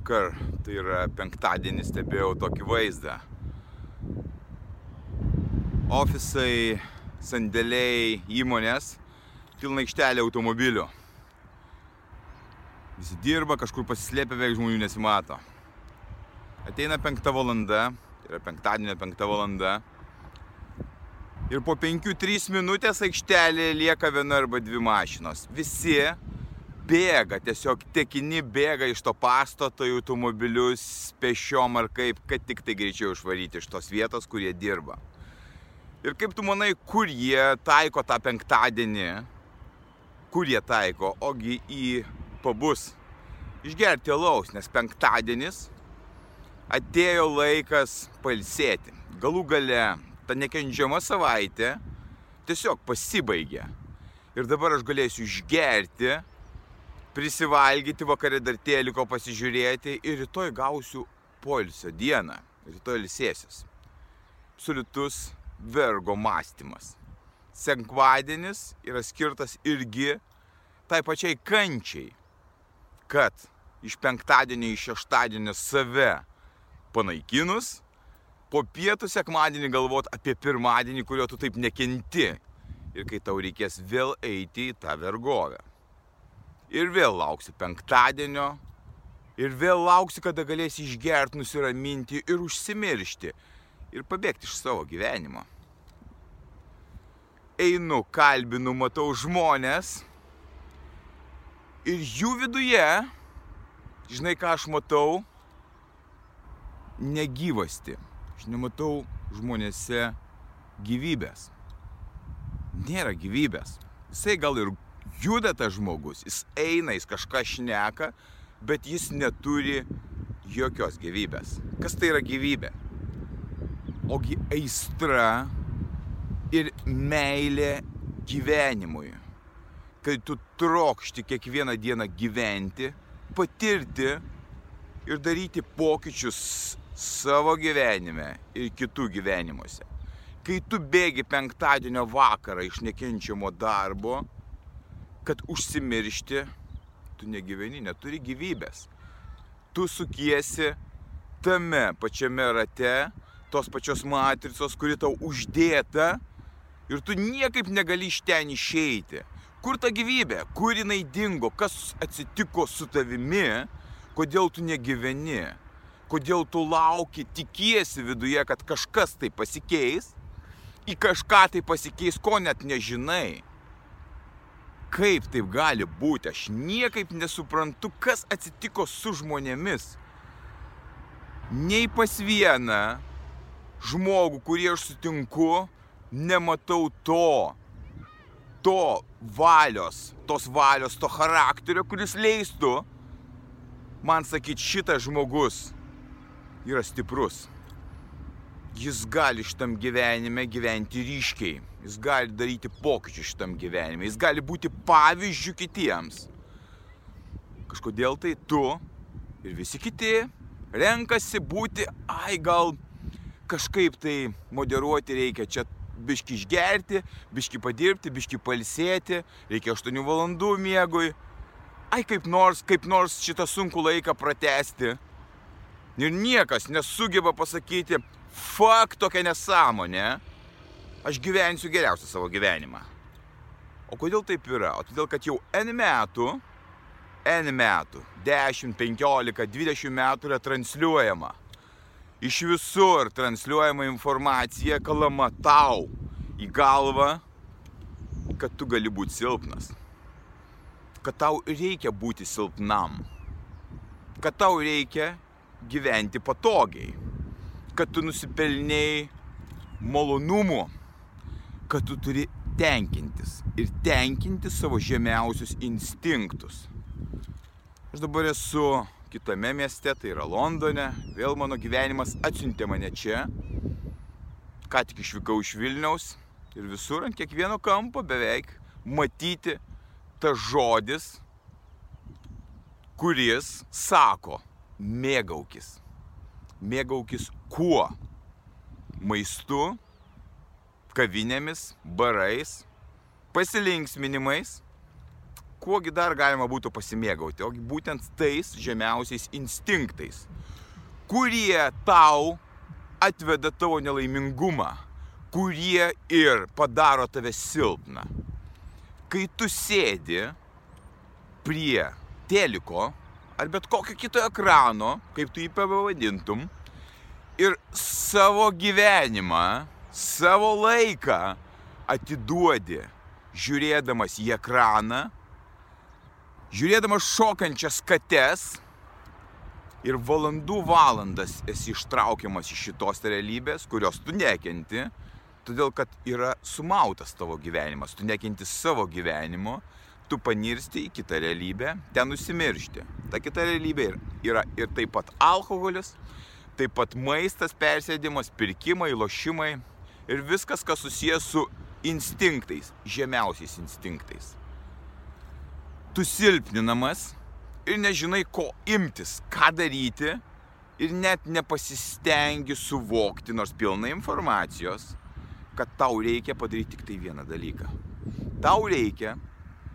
Vakar, tai yra penktadienį, stebėjau tokį vaizdą. Ofisai, sandėliai, įmonės, pilna aikštelė automobilių. Visi dirba, kažkur pasislėpia, beveik žmonių nesimato. Ateina penkta valanda, tai yra penktadienio penkta valanda. Ir po 5-3 minutės aikštelėje lieka viena arba dvi mašinos. Visi bėga, tiesiog tekini bėga iš to pastato į automobilius pešiom ar kaip, kad tik tai greičiau išvaryti iš tos vietos, kur jie dirba. Ir kaip tu manai, kur jie taiko tą penktadienį, kur jie taiko, ogi į pabus išgerti alaus, nes penktadienis atėjo laikas palsėti. Galų gale ta nekenčiama savaitė tiesiog pasibaigė. Ir dabar aš galėsiu išgerti prisivalgyti, vakarė dar tėliko pasižiūrėti ir rytoj gausiu poilsio dieną. Rytoj ilsėsius. Absoliutus vergo mąstymas. Senkvadienis yra skirtas irgi tai pačiai kančiai, kad iš penktadienio į šeštadienį save panaikinus, po pietų sekmadienį galvot apie pirmadienį, kurio tu taip nekenti. Ir kai tau reikės vėl eiti į tą vergovę ir vėl lauksi penktadienio, ir vėl lauksi, kada galėsi išgerti, nusiraminti ir užsimiršti ir pabėgti iš savo gyvenimo. Einu, kalbinu, matau žmonės ir jų viduje, žinai ką aš matau, negyvasti. Aš nematau žmonėse gyvybės. Nėra gyvybės. Jisai gal ir juda tas žmogus, jis eina, jis kažką šneka, bet jis neturi jokios gyvybės. Kas tai yra gyvybė? Ogi aistra ir meilė gyvenimui. Kai tu trokšti kiekvieną dieną gyventi, patirti ir daryti pokyčius savo gyvenime ir kitų gyvenimuose. Kai tu bėgi penktadienio vakarą iš nekenčiamo darbo, kad užsimiršti, tu negyveni, neturi gyvybės. Tu sukiesi tame pačiame rate, tos pačios matricos, kuri tau uždėta ir tu niekaip negali iš ten išeiti. Kur ta gyvybė, kur jinai dingo, kas atsitiko su tavimi, kodėl tu negyveni, kodėl tu lauki, tikiesi viduje, kad kažkas tai pasikeis, į kažką tai pasikeis, ko net nežinai kaip taip gali būti, aš niekaip nesuprantu, kas atsitiko su žmonėmis. Nei pas vieną žmogų, kurį aš sutinku, nematau to, to valios, tos valios, to charakterio, kuris leistų man sakyti, šitas žmogus yra stiprus jis gali šitam gyvenime gyventi ryškiai, jis gali daryti pokyčius šitam gyvenime, jis gali būti pavyzdžių kitiems. Kažkodėl tai tu ir visi kiti renkasi būti, ai gal kažkaip tai moderuoti reikia čia biški išgerti, biški padirbti, biški palsėti, reikia 8 valandų miegui. Ai kaip nors, kaip nors šitą sunkų laiką pratesti. Ir niekas nesugeba pasakyti, Fak tokia nesąmonė. Aš gyvensiu geriausią savo gyvenimą. O kodėl taip yra? O todėl, kad jau N metų, N metų, 10, 15, 20 metų yra transliuojama. Iš visur transliuojama informacija kalama tau į galvą, kad tu gali būti silpnas. Kad tau reikia būti silpnam. Kad tau reikia gyventi patogiai kad tu nusipelniai malonumų, kad tu turi tenkintis ir tenkinti savo žemiausius instinktus. Aš dabar esu kitame mieste, tai yra Londone. Vėl mano gyvenimas atsiuntė mane čia. Ką tik išvykau iš Vilniaus ir visur ant kiekvieno kampo beveik matyti tas žodis, kuris sako mėgaukis. Mėgaukis kuo? Maistu, kavinėmis, barais, pasilinksminimais kuogi dar galima būtų pasimėgauti, o būtent tais žemiausiais instinktais, kurie tau atveda tavo nelaimingumą, kurie ir padaro tave silpną. Kai tu sėdi prie teliko ar bet kokio kito ekrano, kaip tu jį pavadintum, ir savo gyvenimą, savo laiką atiduodi žiūrėdamas į ekraną, žiūrėdamas šokančias kates ir valandų valandas esi ištraukiamas iš šitos realybės, kurios tu nekenti, todėl kad yra sumautas tavo gyvenimas, tu nekenti savo gyvenimo, tu panirsti į kitą realybę, ten nusimiršti. Ta kita realybė yra ir taip pat alkoholis, taip pat maistas, persėdimas, pirkimai, lošimai ir viskas, kas susijęs su instinktais, žemiausiais instinktais tu silpninamas ir nežinai, ko imtis, ką daryti ir net nepasistengi suvokti, nors pilna informacijos, kad tau reikia padaryti tik tai vieną dalyką. Tau reikia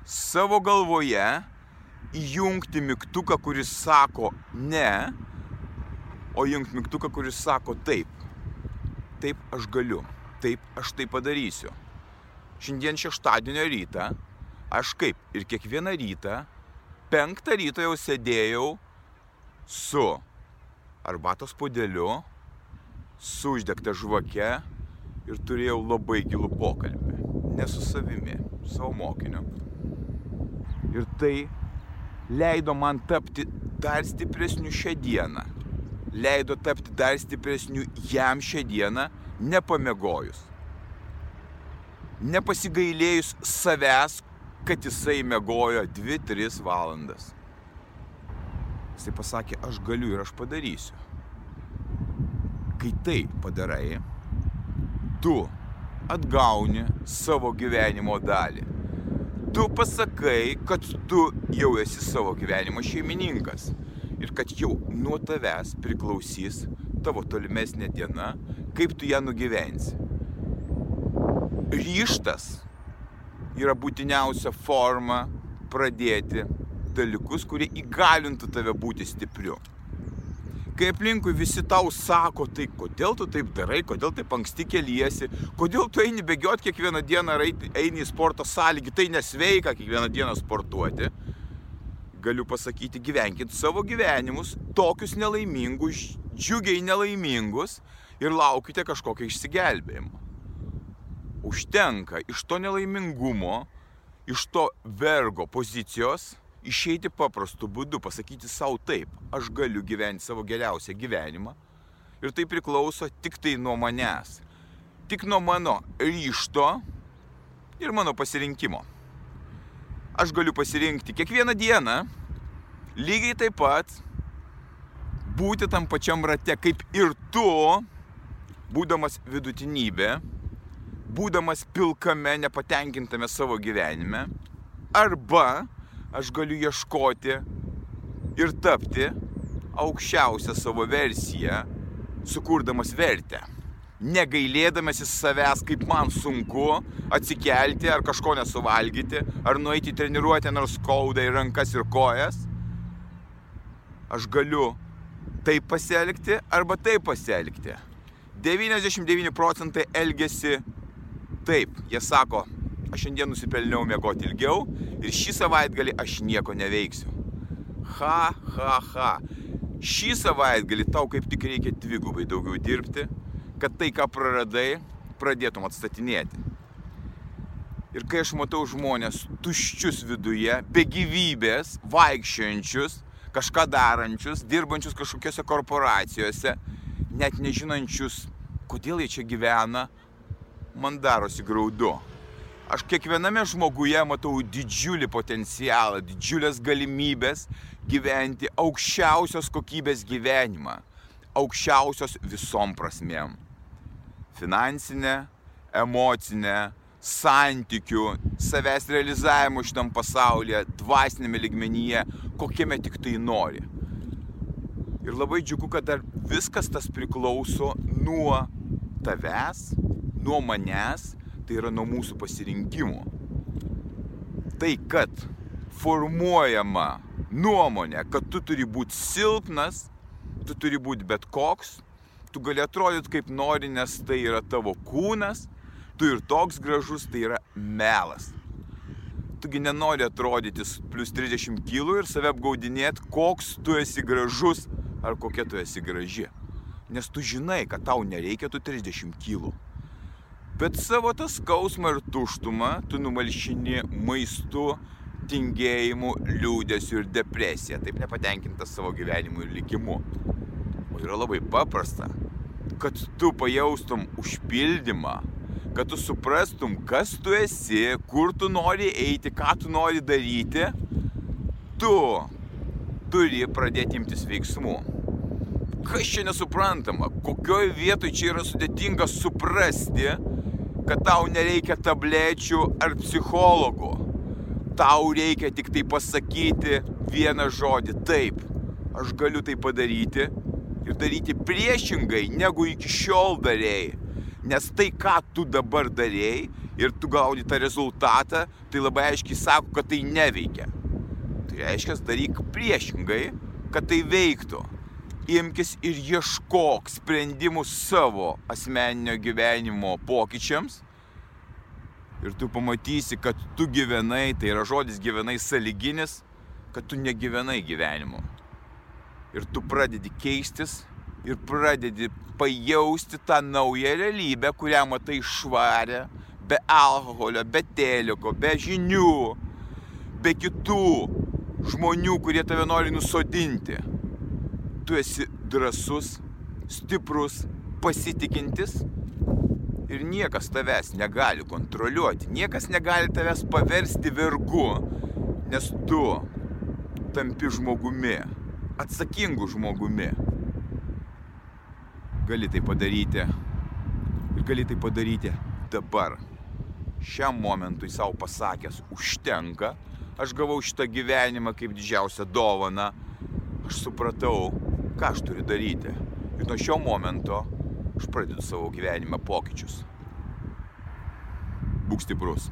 savo galvoje įjungti mygtuką, kuris sako ne, o įjungti mygtuką, kuris sako taip. Taip aš galiu, taip aš tai padarysiu. Šiandien šeštadienio rytą aš kaip ir kiekvieną rytą, penktą ryto jau sėdėjau su arbatos podeliu, su uždegta žvake ir turėjau labai gilų pokalbį. Ne su savimi, su savo mokiniu. Ir tai leido man tapti dar stipresniu šią dieną. Leido tapti dar stipresniu jam šią dieną, nepamegojus. Nepasigailėjus savęs, kad jisai mėgojo 2-3 valandas. Jisai pasakė, aš galiu ir aš padarysiu. Kai tai padarai, tu atgauni savo gyvenimo dalį. Tu pasakai, kad tu jau esi savo gyvenimo šeimininkas ir kad jau nuo tavęs priklausys tavo tolimesnė diena, kaip tu ją nugyvensi. Ryštas yra būtiniausia forma pradėti dalykus, kurie įgalintų tave būti stipriu. Kai aplinkui visi tau sako, tai kodėl tu taip darai, kodėl taip anksti keliesi, kodėl tu eini bėgioti kiekvieną dieną eini į sporto sąlygį, tai nesveika kiekvieną dieną sportuoti. Galiu pasakyti, gyvenkit savo gyvenimus, tokius nelaimingus, džiugiai nelaimingus ir laukite kažkokio išsigelbėjimo užtenka iš to nelaimingumo, iš to vergo pozicijos išeiti paprastu būdu, pasakyti savo taip, aš galiu gyventi savo geriausią gyvenimą ir tai priklauso tik tai nuo manęs, tik nuo mano ryšto ir mano pasirinkimo. Aš galiu pasirinkti kiekvieną dieną lygiai taip pat būti tam pačiam rate kaip ir tu, būdamas vidutinybė, būdamas pilkame, nepatenkintame savo gyvenime, arba aš galiu ieškoti ir tapti aukščiausią savo versiją, sukurdamas vertę. Negailėdamas į savęs, kaip man sunku atsikelti ar kažko nesuvalgyti, ar nueiti į treniruotę, nors skauda į rankas ir kojas, aš galiu taip pasielgti arba taip pasielgti. 99 procentai elgesi Taip, jie sako, aš šiandien nusipelniau mėgoti ilgiau ir šį savaitgalį aš nieko neveiksiu. Ha, ha, ha. Šį savaitgalį tau kaip tik reikia dvigubai daugiau dirbti, kad tai, ką praradai, pradėtum atstatinėti. Ir kai aš matau žmonės tuščius viduje, be gyvybės, vaikščiojančius, kažką darančius, dirbančius kažkokiose korporacijose, net nežinančius, kodėl jie čia gyvena, man darosi graudu. Aš kiekviename žmoguje matau didžiulį potencialą, didžiulės galimybės, gyventi aukščiausios kokybės gyvenimą, aukščiausios visom prasmėm. Finansinė, emocinė, santykių, savęs realizavimo šitam pasaulyje, dvasinėme ligmenyje, kokiame tik tai nori. Ir labai džiugu, kad dar viskas tas priklauso nuo tavęs, nuo manęs, tai yra nuo mūsų pasirinkimų. Tai, kad formuojama nuomonė, kad tu turi būti silpnas, tu turi būti bet koks, tu gali atrodyti kaip nori, nes tai yra tavo kūnas, tu ir toks gražus, tai yra melas. Tugi nenori atrodyti plus 30 kg ir save apgaudinėti, koks tu esi gražus ar kokia tu esi graži. Nes tu žinai, kad tau nereikia tų 30 kg. Bet savo tą skausmą ir tuštumą tu numalšini maistu, tingėjimu, liūdėsiu ir depresija, taip nepatenkintas savo gyvenimu ir likimu. O yra labai paprasta, kad tu pajaustum užpildymą, kad tu suprastum, kas tu esi, kur tu nori eiti, ką tu nori daryti, tu turi pradėti imtis veiksmų. Kas čia nesuprantama, kokioje vietoje čia yra sudėtinga suprasti, kad tau nereikia tablečių ar psichologų. Tau reikia tik tai pasakyti vieną žodį. Taip, aš galiu tai padaryti ir daryti priešingai, negu iki šiol darėjai. Nes tai, ką tu dabar darėjai ir tu gauni tą rezultatą, tai labai aiškiai sako, kad tai neveikia. Tai reiškia, daryk priešingai, kad tai veiktų. Imkis ir ieškok sprendimų savo asmeninio gyvenimo pokyčiams. Ir tu pamatysi, kad tu gyvenai, tai yra žodis gyvenai saliginis, kad tu negyvenai gyvenimu. Ir tu pradedi keistis ir pradedi pajausti tą naują realybę, kurią matai švarę, be alkoholio, be teliko, be žinių, be kitų žmonių, kurie tave nori nusodinti. Tu esi drasus, stiprus, pasitikintis ir niekas tavęs negali kontroliuoti, niekas negali tavęs paversti vergu, nes tu tampi žmogumi, atsakingu žmogumi gali tai padaryti. Ir gali tai padaryti dabar. Šiam momentui savo pasakęs, užtenka, aš gavau šitą gyvenimą kaip didžiausią dovaną, aš supratau, ką aš turiu daryti. Ir nuo šio momento aš pradedu savo gyvenime pokyčius. Būk stiprus.